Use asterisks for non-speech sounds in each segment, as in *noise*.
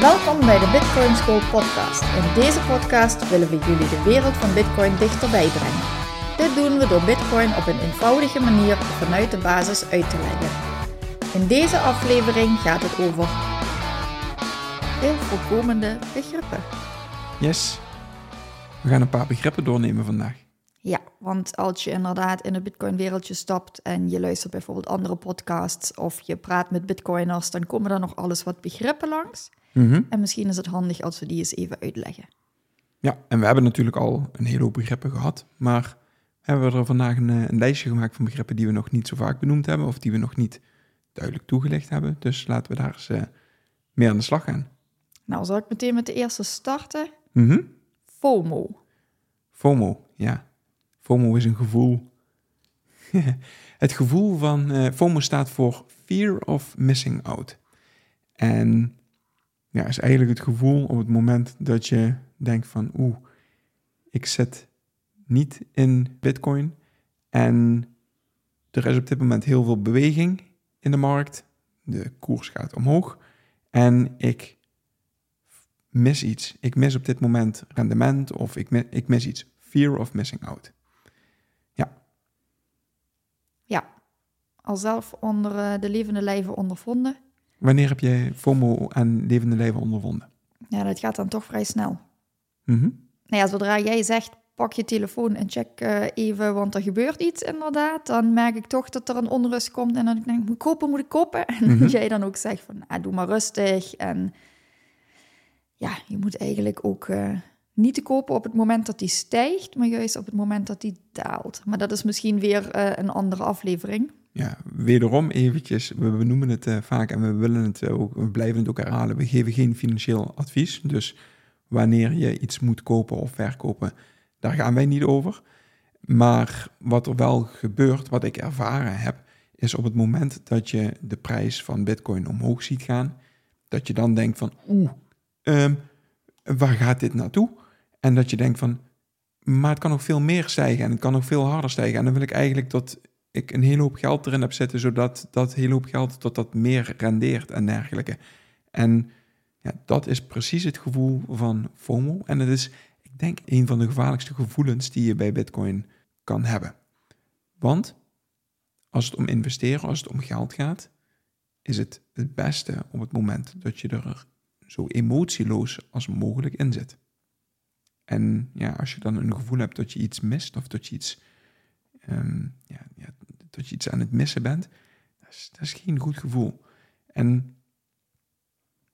Welkom bij de Bitcoin School podcast. In deze podcast willen we jullie de wereld van Bitcoin dichterbij brengen. Dit doen we door Bitcoin op een eenvoudige manier vanuit de basis uit te leggen. In deze aflevering gaat het over de voorkomende begrippen. Yes. We gaan een paar begrippen doornemen vandaag. Ja, want als je inderdaad in het Bitcoin-wereldje stapt en je luistert bijvoorbeeld andere podcasts of je praat met Bitcoiners, dan komen er nog alles wat begrippen langs. Mhm. En misschien is het handig als we die eens even uitleggen. Ja, en we hebben natuurlijk al een hele hoop begrippen gehad, maar hebben we er vandaag een, eh, een lijstje gemaakt van begrippen die we nog niet zo vaak benoemd hebben of die we nog niet duidelijk toegelicht hebben. Dus laten we daar eens uh, mee aan de slag gaan. Nou, zal ik meteen met de eerste starten? Mhm. FOMO. FOMO, ja. FOMO is een gevoel. *laughs* het gevoel van uh, FOMO staat voor Fear of Missing Out. En ja, is eigenlijk het gevoel op het moment dat je denkt van oeh, ik zit niet in Bitcoin en er is op dit moment heel veel beweging in de markt. De koers gaat omhoog en ik mis iets. Ik mis op dit moment rendement of ik mis, ik mis iets. Fear of missing out. Ja. Ja, al zelf onder uh, de levende lijven ondervonden. Wanneer heb je FOMO aan levende lijven ondervonden? Ja, dat gaat dan toch vrij snel. Mm Nou ja, zodra jij zegt, pak je telefoon en check uh, even, want er gebeurt iets inderdaad, dan merk ik toch dat er een onrust komt en dan denk ik, moet ik kopen, moet ik kopen? *laughs* En Mhm. jij dan ook zegt van, ah, doe maar rustig. En ja, je moet eigenlijk ook uh, niet te kopen op het moment dat die stijgt, maar juist op het moment dat die daalt. Maar dat is misschien weer uh, een andere aflevering. Ja, wederom eventjes, we benoemen het uh, vaak en we willen het ook, we blijven het ook herhalen. We geven geen financieel advies, dus wanneer je iets moet kopen of verkopen, daar gaan wij niet over. Maar wat er wel gebeurt, wat ik ervaren heb, is op het moment dat je de prijs van Bitcoin omhoog ziet gaan, dat je dan denkt van, oeh, um, waar gaat dit naartoe? En dat je denkt van, maar het kan nog veel meer stijgen en het kan nog veel harder stijgen. En dan wil ik eigenlijk dat ik een hele hoop geld erin heb zitten, zodat dat hele hoop geld tot dat meer rendeert en dergelijke. En ja, dat is precies het gevoel van FOMO. En het is, ik denk, een van de gevaarlijkste gevoelens die je bij Bitcoin kan hebben. Want als het om investeren, als het om geld gaat, is het het beste op het moment dat je er zo emotieloos als mogelijk in zit. En ja, als je dan een gevoel hebt dat je iets mist of dat je iets, um, ja, ja, dat je iets aan het missen bent, dat is, dat is geen goed gevoel. En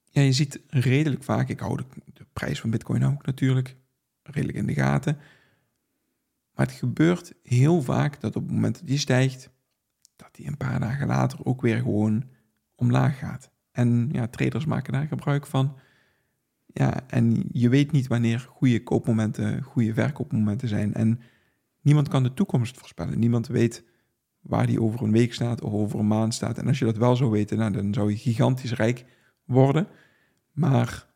ja, je ziet redelijk vaak, ik hou de, prijs van Bitcoin ook natuurlijk redelijk in de gaten. Maar het gebeurt heel vaak dat op het moment dat die stijgt, dat die een paar dagen later ook weer gewoon omlaag gaat. En ja, traders maken daar gebruik van. Ja, en je weet niet wanneer goede koopmomenten, goede verkoopmomenten zijn. En niemand kan de toekomst voorspellen. Niemand weet waar die over een week staat of over een maand staat. En als je dat wel zou weten, nou, dan zou je gigantisch rijk worden. Maar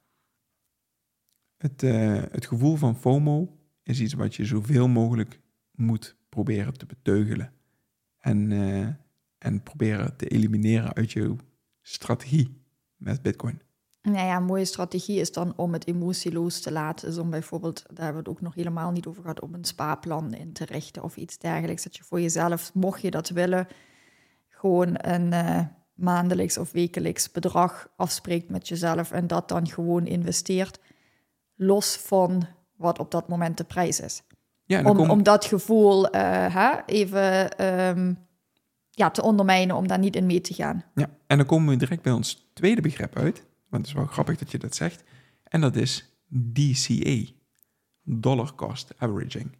het, uh, het gevoel van FOMO is iets wat je zoveel mogelijk moet proberen te beteugelen. En, uh, en proberen te elimineren uit je strategie met Bitcoin. Nou ja, een mooie strategie is dan om het emotieloos te laten. Is om bijvoorbeeld, daar hebben we het ook nog helemaal niet over gehad, om een spaarplan in te richten of iets dergelijks. Dat je voor jezelf, mocht je dat willen, gewoon een uh, maandelijks of wekelijks bedrag afspreekt met jezelf en dat dan gewoon investeert, los van wat op dat moment de prijs is. Ja, om, kom... om dat gevoel uh, hè, even um, ja, te ondermijnen, om daar niet in mee te gaan. Ja, en dan komen we direct bij ons tweede begrip uit. Want het is wel grappig dat je dat zegt. En dat is DCA, Dollar Cost Averaging.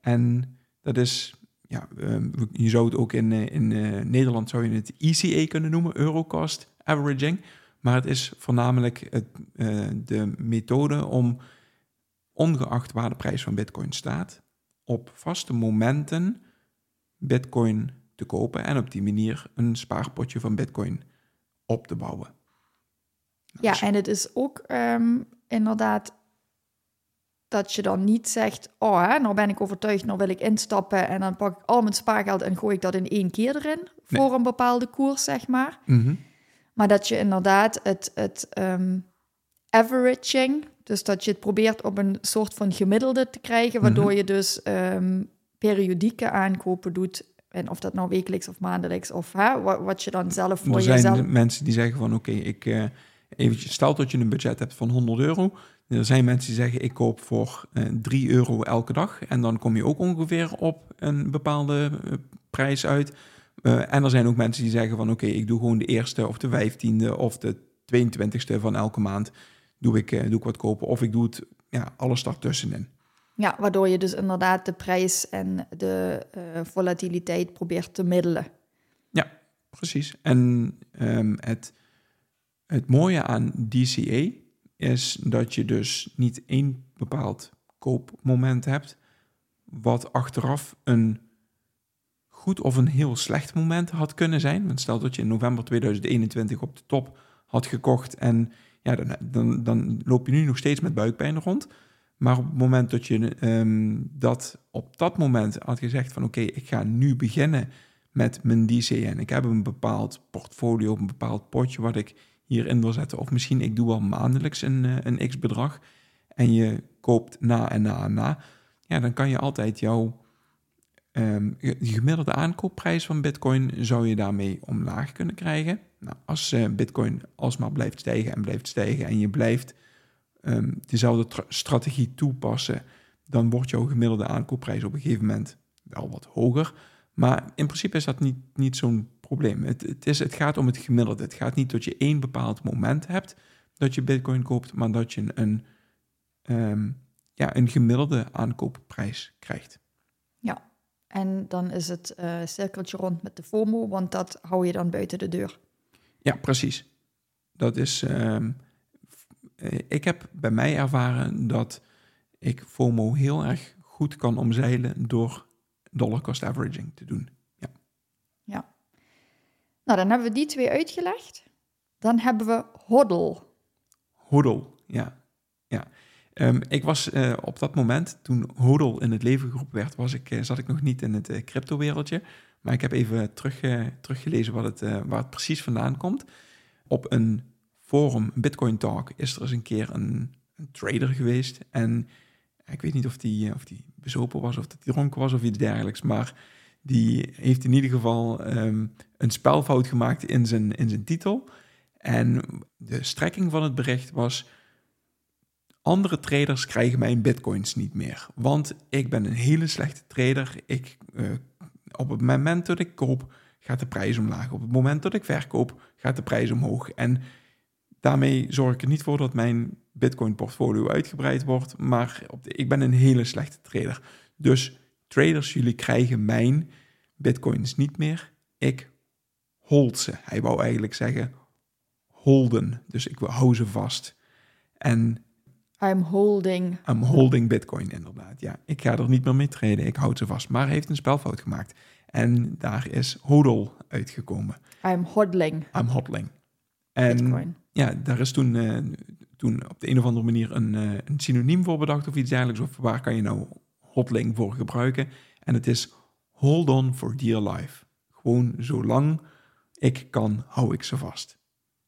En dat is, ja, ehm, je zou het ook in, eh, in eh, Nederland zou je het ECA kunnen noemen, Eurocost Averaging. Maar het is voornamelijk het, eh, de methode om, ongeacht waar de prijs van Bitcoin staat, op vaste momenten Bitcoin te kopen en op die manier een spaarpotje van Bitcoin op te bouwen. Ja, en het is ook ehm, inderdaad dat je dan niet zegt, oh, hè, nou ben ik overtuigd, nou wil ik instappen en dan pak ik al mijn spaargeld en gooi ik dat in één keer erin voor een bepaalde koers, zeg maar. Mhm. Maar dat je inderdaad het, het um, averaging, dus dat je het probeert op een soort van gemiddelde te krijgen, waardoor mhm. je dus um, periodieke aankopen doet. En of dat nou wekelijks of maandelijks of hè, wat, wat je dan zelf voor jezelf... Er zijn mensen die zeggen van oké, ik uh, eventjes, stel dat je een budget hebt van 100 euro. Er zijn mensen die zeggen ik koop voor uh, eh, 3 euro elke dag. En dan kom je ook ongeveer op een bepaalde uh, prijs uit. Uh, en er zijn ook mensen die zeggen van oké, ik doe gewoon de eerste of de vijftiende of de 22ste van elke maand doe ik, doe ik wat kopen. Of ik doe het ja, alles daartussenin. Ja, waardoor je dus inderdaad de prijs en de uh, volatiliteit probeert te middelen. Ja, precies. En um, het, het mooie aan DCA is dat je dus niet één bepaald koopmoment hebt, wat achteraf een goed of een heel slecht moment had kunnen zijn. Want stel dat je in november 2021 op de top had gekocht en ja, dan, dan, dan loop je nu nog steeds met buikpijn rond. Maar op het moment dat je um, dat op dat moment had gezegd van oké, ik ga nu beginnen met mijn DCN. Ik heb een bepaald portfolio, een bepaald potje wat ik hierin wil zetten. Of misschien ik doe wel maandelijks een, eh, een x bedrag en je koopt na en na en na. Ja, dan kan je altijd jouw um, gemiddelde aankoopprijs van bitcoin zou je daarmee omlaag kunnen krijgen. Nou, als uh, bitcoin alsmaar blijft stijgen en blijft stijgen en je blijft um, dezelfde strategie toepassen, dan wordt jouw gemiddelde aankoopprijs op een gegeven moment wel wat hoger. Maar in principe is dat niet, niet zo'n probleem. Het, het, is, het gaat om het gemiddelde. Het gaat niet dat je één bepaald moment hebt dat je bitcoin koopt, maar dat je een, um, ja, een gemiddelde aankoopprijs krijgt. Ja, en dan is het uh, cirkeltje rond met de FOMO, want dat hou je dan buiten de deur. Ja, precies. Dat is, um, eh, ik heb bij mij ervaren dat ik FOMO heel erg goed kan omzeilen door dollar cost averaging te doen. Nou, dan hebben we die twee uitgelegd. Dan hebben we hodl. Hodl, ja. ja. Um, ik was uh, op dat moment, toen hodl in het leven geroepen werd, was ik, uh, zat ik nog niet in het uh, crypto-wereldje. Maar ik heb even terug, teruggelezen wat het, waar het precies vandaan komt. Op een forum, Bitcoin Talk, is er eens een keer een, een trader geweest. En ik weet niet of die, of die bezopen was, of dat die dronken was of iets dergelijks. Maar die heeft in ieder geval um, een spelfout gemaakt in zijn, in zijn titel. En de strekking van het bericht was: andere traders krijgen mijn bitcoins niet meer. Want ik ben een hele slechte trader. Ik, uh, op het moment dat ik koop, gaat de prijs omlaag. Op het moment dat ik verkoop, gaat de prijs omhoog. En Daarmee zorg ik er niet voor dat mijn Bitcoin-portfolio uitgebreid wordt, maar op ik ben een hele slechte trader. Dus traders, jullie krijgen mijn Bitcoins niet meer. Ik hold ze. Hij wou eigenlijk zeggen holden. Dus ik hou ze vast. En I'm holding. I'm holding Bitcoin, inderdaad. Ja, ik ga er niet meer mee traden. Ik houd ze vast. Maar hij heeft een spelfout gemaakt. En daar is hodl uitgekomen. I'm hodling. I'm hodling. En Bitcoin ja, daar is toen, uh, toen op de een of andere manier een, uh, een synoniem voor bedacht of iets dergelijks. Of waar kan je nou hotling voor gebruiken? En het is hold on for dear life. Gewoon zolang ik kan, hou ik ze vast.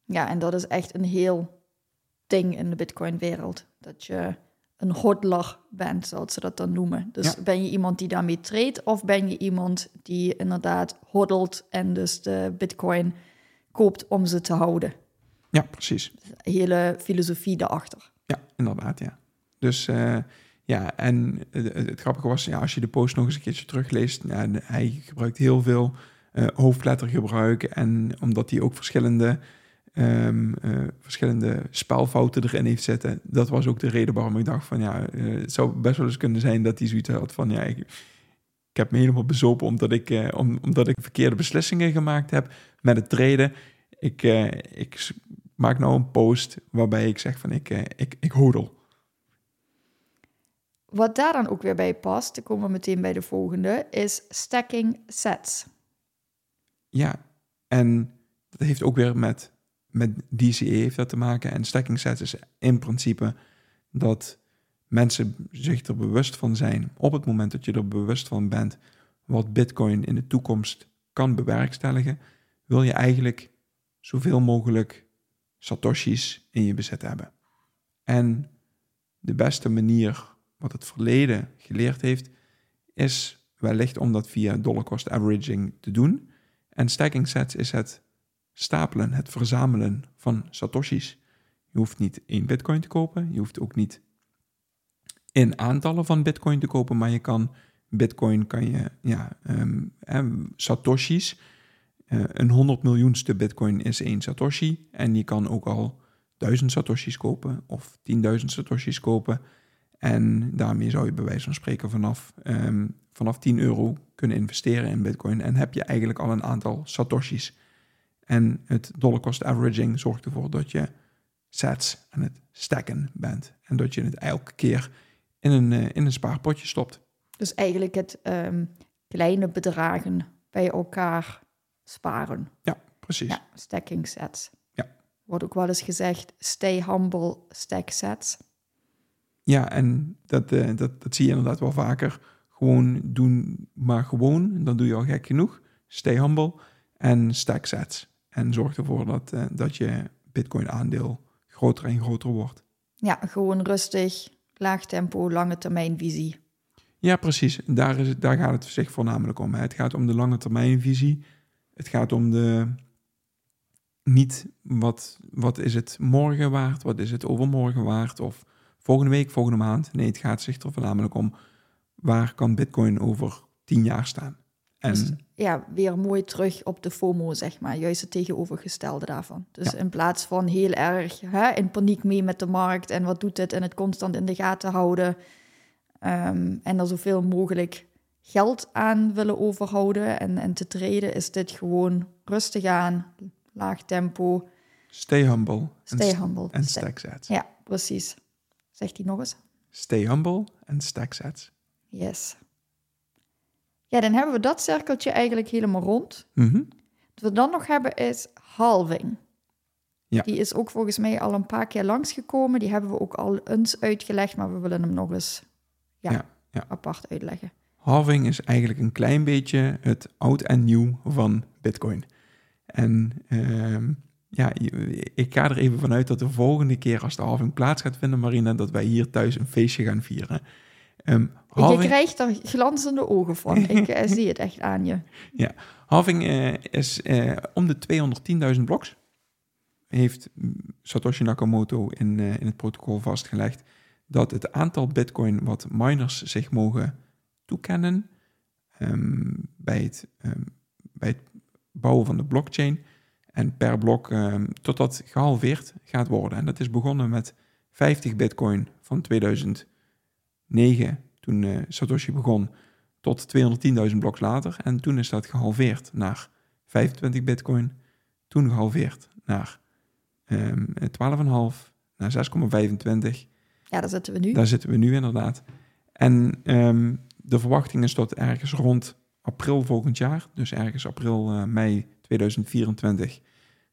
Ja, en dat is echt een heel ding in de Bitcoin-wereld. Dat je een hodler bent, zoals ze dat dan noemen. Dus ben je iemand die daarmee treedt, of ben je iemand die inderdaad hodelt en dus de Bitcoin koopt om ze te houden? Ja, precies. hele filosofie daarachter. Ja, inderdaad, ja. Dus uh, ja, en het, grappige was, ja, als je de post nog eens een keertje terugleest, hij gebruikt heel veel uh, hoofdlettergebruik en omdat hij ook verschillende eh, verschillende spelfouten erin heeft zitten. Dat was ook de reden waarom ik dacht van ja, eh, het zou best wel eens kunnen zijn dat hij zoiets had van ja, ik, heb me helemaal bezopen omdat ik, om, omdat ik verkeerde beslissingen gemaakt heb met het treden. Ik, ik maak nou een post waarbij ik zeg van ik, ik, ik. Wat daar dan ook weer bij past, dan komen we meteen bij de volgende, is stacking sets. Ja, en dat heeft ook weer met, met DCA heeft dat te maken. En stacking sets is in principe dat mensen zich er bewust van zijn, op het moment dat je er bewust van bent, wat Bitcoin in de toekomst kan bewerkstelligen, wil je eigenlijk zoveel mogelijk Satoshis in je bezit hebben. En de beste manier, wat het verleden geleerd heeft, is wellicht om dat via dollar cost averaging te doen. En stacking sets is het stapelen, het verzamelen van Satoshis. Je hoeft niet één Bitcoin te kopen, je hoeft ook niet in aantallen van Bitcoin te kopen, maar je kan Bitcoin, kan je, ja, um, Satoshis. Uh, een 100 miljoenste Bitcoin is één Satoshi. En je kan ook al 1000 Satoshis kopen of 10.000 Satoshis kopen. En daarmee zou je bij wijze van spreken vanaf, um, vanaf 10 euro kunnen investeren in Bitcoin. En heb je eigenlijk al een aantal Satoshis. En het dollar cost averaging zorgt ervoor dat je sets aan het stacken bent. En dat je het elke keer in een, uh, in een spaarpotje stopt. Dus eigenlijk het um, kleine bedragen bij elkaar sparen. Ja, precies. Ja, stacking sets. Ja. Wordt ook wel eens gezegd, stay humble, stack sets. Ja, en dat, uh, dat, dat zie je inderdaad wel vaker. Gewoon doen, maar gewoon, dan doe je al gek genoeg. Stay humble en stack sets. En zorg ervoor dat, uh, dat je Bitcoin aandeel groter en groter wordt. Ja, gewoon rustig, laag tempo, lange termijn visie. Ja, precies. Daar, is het, daar gaat het zich voornamelijk om. Hè. Het gaat om de lange termijn visie. Het gaat om de. Niet wat, wat is het morgen waard, wat is het overmorgen waard of volgende week, volgende maand. Nee, het gaat zich er voornamelijk om waar kan Bitcoin over tien jaar staan. En dus, ja, weer mooi terug op de FOMO, zeg maar. Juist het tegenovergestelde daarvan. Dus ja. in plaats van heel erg hè, in paniek mee met de markt en wat doet het en het constant in de gaten houden. Um, en er zoveel mogelijk geld aan willen overhouden en, en te treden, is dit gewoon rustig aan, laag tempo. Stay humble. Stay humble. En stack sets. Ja, precies. Zegt hij nog eens? Stay humble en stack sets. Yes. Ja, dan hebben we dat cirkeltje eigenlijk helemaal rond. Mm -hmm. Wat we dan nog hebben is halving. Ja. Die is ook volgens mij al een paar keer langsgekomen. Die hebben we ook al eens uitgelegd, maar we willen hem nog eens ja, ja, ja. apart uitleggen. Halving is eigenlijk een klein beetje het oud en nieuw van Bitcoin. En uh, ja, ik ga er even vanuit dat de volgende keer als de halving plaats gaat vinden, Marina, dat wij hier thuis een feestje gaan vieren. Um, halving... Je krijgt er glanzende ogen van. *laughs* ik uh, zie het echt aan je. Ja, halving uh, is uh, om de 210.000 bloks. Heeft Satoshi Nakamoto in, in het protocol vastgelegd dat het aantal bitcoin wat miners zich mogen toekennen um, bij, het, um, bij het bouwen van de blockchain en per blok um, totdat gehalveerd gaat worden. En dat is begonnen met 50 bitcoin van 2009, toen uh, Satoshi begon, tot 210.000 bloks later. En toen is dat gehalveerd naar 25 bitcoin, toen gehalveerd naar 12,5, naar 6,25. Ja, daar zitten we nu. Daar zitten we nu inderdaad. En um, de verwachting is tot ergens rond april volgend jaar, dus ergens april, uh, mei 2024,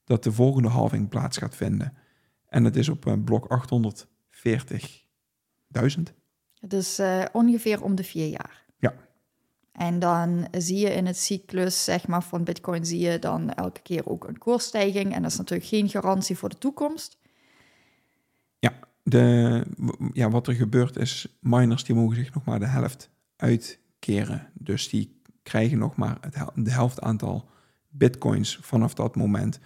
dat de volgende halving plaats gaat vinden. En dat is op uh, blok 840.000. Dus uh, ongeveer om de vier jaar. Ja. En dan zie je in het cyclus zeg maar, van Bitcoin zie je dan elke keer ook een koersstijging. En dat is natuurlijk geen garantie voor de toekomst. Ja, de, ja wat er gebeurt is, miners die mogen zich nog maar de helft uitkeren. Dus die krijgen nog maar het, de helft aantal bitcoins vanaf dat moment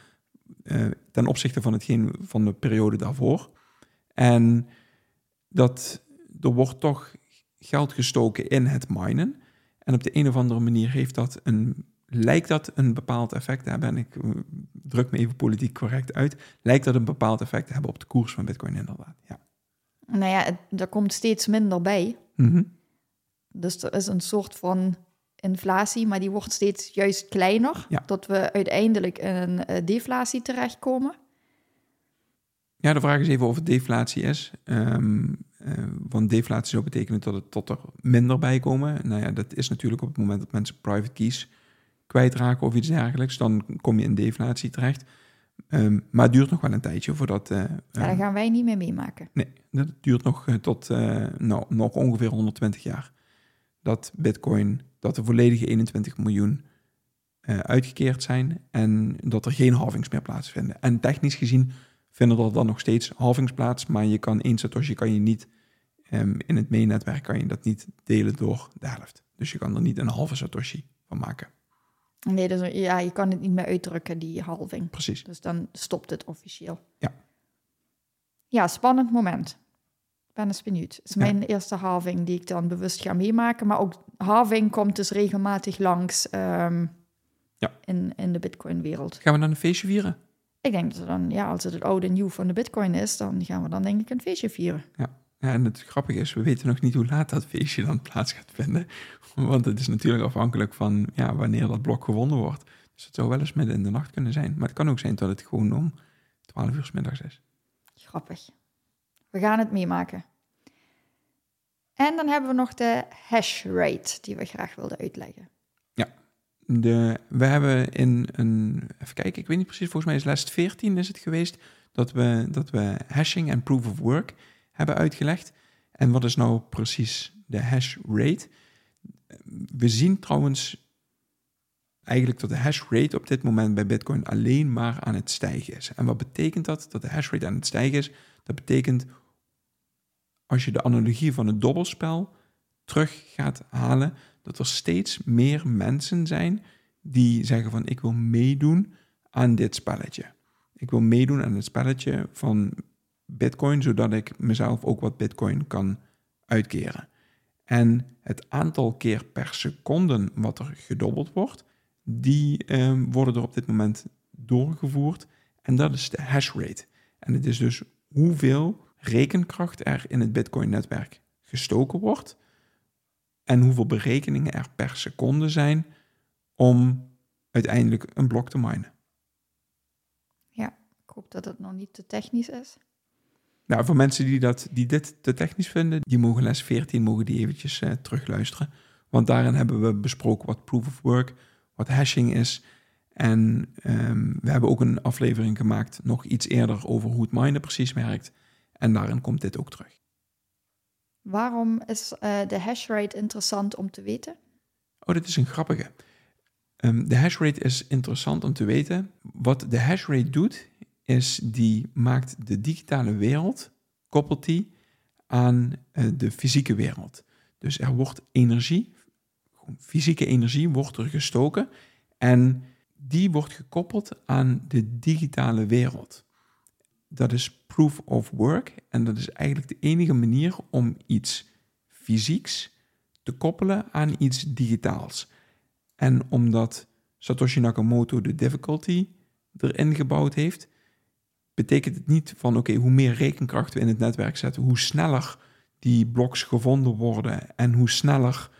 ten opzichte van hetgeen van de periode daarvoor. En dat er wordt toch geld gestoken in het minen. En op de een of andere manier heeft dat een lijkt dat een bepaald effect te hebben, en ik eh, druk me even politiek correct uit, lijkt dat een bepaald effect te hebben op de koers van Bitcoin inderdaad. Ja. Nou ja, het- er komt steeds minder bij. Mhm. Dus er is een soort van inflatie, maar die wordt steeds juist kleiner. Ja. Tot we uiteindelijk in een eh, deflatie terechtkomen. Ja, de vraag is even of het deflatie is. Ehm, eh, want deflatie zou betekenen dat het tot er minder bij komen. Nou ja, dat is natuurlijk op het moment dat mensen private keys kwijtraken of iets dergelijks. Dan kom je in deflatie terecht. Ehm, maar het duurt nog wel een tijdje voordat... eh, Ja, daar gaan wij niet mee meemaken. Nee, dat duurt nog tot nou, nog ongeveer 120 jaar. Dat Bitcoin, dat de volledige 21 miljoen eh, uitgekeerd zijn en dat er geen halvings meer plaatsvinden. En technisch gezien vinden er dan nog steeds halvings plaats, maar je kan één satoshi kan je niet ehm, in het main-netwerk kan je dat niet delen door de helft. Dus je kan er niet een halve satoshi van maken. Nee, dus, ja, je kan het niet meer uitdrukken, die halving. Precies. Dus dan stopt het officieel. Ja. Ja, spannend moment. Ik ben eens benieuwd. Het is Ja. mijn eerste halving die ik dan bewust ga meemaken. Maar ook halving komt dus regelmatig langs ehm, Ja. in, in de Bitcoin-wereld. Gaan we dan een feestje vieren? Ik denk dat we dan, ja, als het het oude en nieuw van de Bitcoin is, dan gaan we dan denk ik een feestje vieren. Ja, en het grappige is, we weten nog niet hoe laat dat feestje dan plaats gaat vinden. Want het is natuurlijk afhankelijk van ja, wanneer dat blok gewonnen wordt. Dus het zou wel eens midden in de nacht kunnen zijn. Maar het kan ook zijn dat het gewoon om 12 uur 's middags is. Grappig. We gaan het meemaken. En dan hebben we nog de hash rate die we graag wilden uitleggen. De, we hebben in een, even kijken, ik weet niet precies, volgens mij is les 14 is het geweest, dat we, dat we hashing en proof of work hebben uitgelegd. En wat is nou precies de hash rate? We zien trouwens eigenlijk dat de hash rate op dit moment bij Bitcoin alleen maar aan het stijgen is. En wat betekent dat? Dat de hash rate aan het stijgen is. Dat betekent, als je de analogie van het dobbelspel terug gaat halen, dat er steeds meer mensen zijn die zeggen van ik wil meedoen aan dit spelletje. Ik wil meedoen aan het spelletje van Bitcoin, zodat ik mezelf ook wat Bitcoin kan uitkeren. En het aantal keer per seconde wat er gedobbeld wordt, die eh, worden er op dit moment doorgevoerd. En dat is de hash rate. En het is dus hoeveel rekenkracht er in het Bitcoin-netwerk gestoken wordt en hoeveel berekeningen er per seconde zijn om uiteindelijk een blok te minen. Ik hoop dat het nog niet te technisch is. Nou, voor mensen die, dat, die dit te technisch vinden, die mogen les 14 mogen die eventjes eh, terugluisteren. Want daarin hebben we besproken wat proof of work, wat hashing is. En ehm, we hebben ook een aflevering gemaakt nog iets eerder over hoe het minen precies werkt. En daarin komt dit ook terug. Waarom is eh, de hash rate interessant om te weten? Oh, dit is een grappige. Ehm, de hash rate is interessant om te weten. Wat de hash rate doet, is die maakt de digitale wereld, koppelt die aan eh, de fysieke wereld. Dus er wordt energie, gewoon fysieke energie, wordt er gestoken en die wordt gekoppeld aan de digitale wereld. Dat is proof of work en dat is eigenlijk de enige manier om iets fysieks te koppelen aan iets digitaals. En omdat Satoshi Nakamoto de difficulty erin gebouwd heeft, betekent het niet van oké, hoe meer rekenkracht we in het netwerk zetten, hoe sneller die bloks gevonden worden en hoe sneller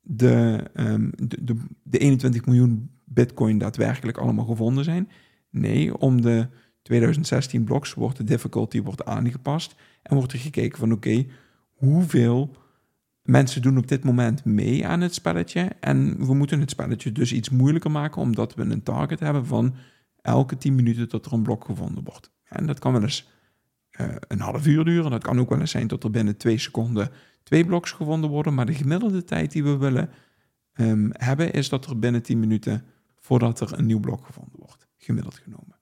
de, ehm, de, de, de 21 miljoen bitcoin daadwerkelijk allemaal gevonden zijn. Nee, om de 2016 bloks wordt de difficulty wordt aangepast en wordt er gekeken van oké, hoeveel mensen doen op dit moment mee aan het spelletje en we moeten het spelletje dus iets moeilijker maken omdat we een target hebben van elke 10 minuten dat er een blok gevonden wordt. En dat kan wel eens uh, een half uur duren, dat kan ook wel eens zijn dat er binnen twee seconden twee bloks gevonden worden, maar de gemiddelde tijd die we willen um, hebben is dat er binnen 10 minuten voordat er een nieuw blok gevonden wordt, gemiddeld genomen.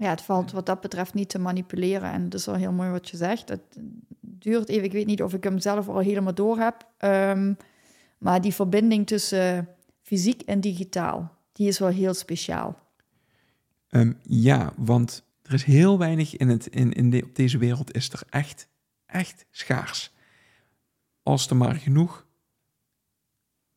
Ja, het valt wat dat betreft niet te manipuleren. En het is wel heel mooi wat je zegt. Het duurt even, ik weet niet of ik hem zelf al helemaal door heb. Um, maar die verbinding tussen fysiek en digitaal, die is wel heel speciaal. Um, ja, want er is heel weinig in, het, in, in de, op deze wereld is er echt, echt schaars. Als er maar genoeg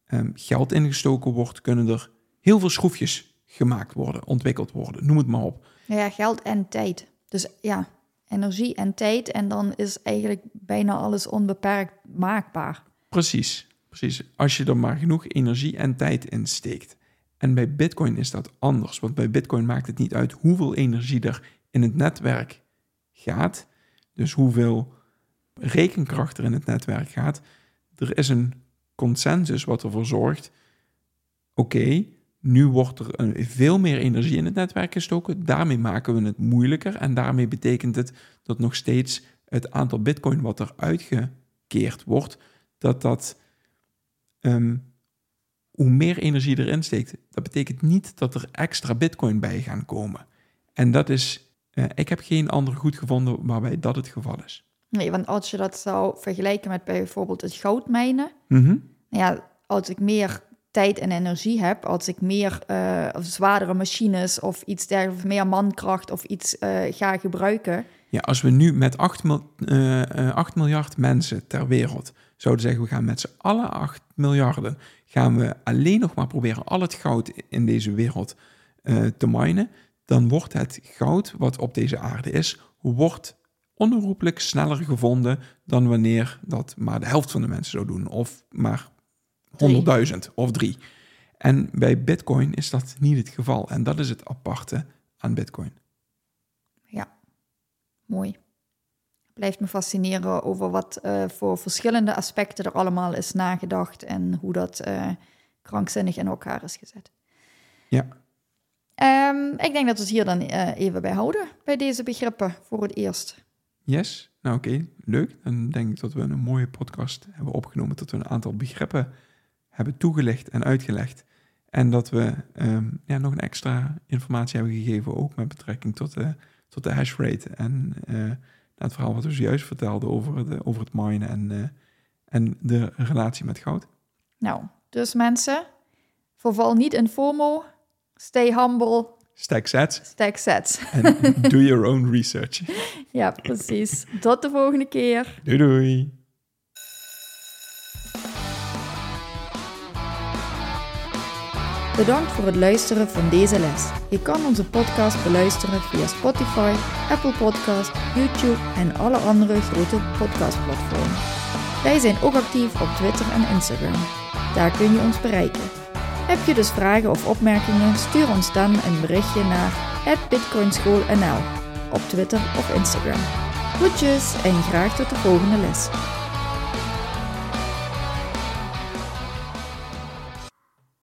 um, geld ingestoken wordt, kunnen er heel veel schroefjes gemaakt worden, ontwikkeld worden, noem het maar op. Ja, geld en tijd. Dus ja, energie en tijd en dan is eigenlijk bijna alles onbeperkt maakbaar. Precies, precies. Als je er maar genoeg energie en tijd in steekt. En bij Bitcoin is dat anders, want bij Bitcoin maakt het niet uit hoeveel energie er in het netwerk gaat, dus hoeveel rekenkracht er in het netwerk gaat. Er is een consensus wat ervoor zorgt, oké, nu wordt er een, veel meer energie in het netwerk gestoken, daarmee maken we het moeilijker en daarmee betekent het dat nog steeds het aantal bitcoin wat er uitgekeerd wordt, dat dat ehm, hoe meer energie erin steekt, dat betekent niet dat er extra bitcoin bij gaan komen. En dat is, uh, ik heb geen ander goed gevonden waarbij dat het geval is. Nee, want als je dat zou vergelijken met bijvoorbeeld het goudmijnen, Mhm. nou ja, als ik meer tijd en energie heb, als ik meer uh, of zwaardere machines of iets dergelijks, meer mankracht of iets uh, ga gebruiken. Ja, als we nu met 8, mil, uh, 8 miljard mensen ter wereld zouden zeggen, we gaan met z'n allen 8 miljarden, gaan we alleen nog maar proberen al het goud in deze wereld te minen, dan wordt het goud wat op deze aarde is, wordt onherroepelijk sneller gevonden dan wanneer dat maar de helft van de mensen zou doen, of maar 100.000 of drie. En bij Bitcoin is dat niet het geval. En dat is het aparte aan Bitcoin. Ja, mooi. Blijft me fascineren over wat uh, voor verschillende aspecten er allemaal is nagedacht en hoe dat uh, krankzinnig in elkaar is gezet. Ja. Um, ik denk dat we het hier dan uh, even bij houden, bij deze begrippen voor het eerst. Yes, nou oké, okay. leuk. Dan denk ik dat we een mooie podcast hebben opgenomen, dat we een aantal begrippen hebben toegelicht en uitgelegd. En dat we um, ja, nog een extra informatie hebben gegeven, ook met betrekking tot de, tot de hash rate. En uh, het verhaal wat we zojuist vertelden over, de, over het minen en, uh, en de relatie met goud. Nou, dus mensen, verval niet in FOMO, stay humble. Stack sets. Stack sets. *laughs* En do your own research. ja, precies. Tot de volgende keer. Doei doei. Bedankt voor het luisteren van deze les. Je kan onze podcast beluisteren via Spotify, Apple Podcast, YouTube en alle andere grote podcastplatformen. Wij zijn ook actief op Twitter en Instagram. Daar kun je ons bereiken. Heb je dus vragen of opmerkingen, stuur ons dan een berichtje naar bitcoinschoolnl op Twitter of Instagram. Goedjes en graag tot de volgende les.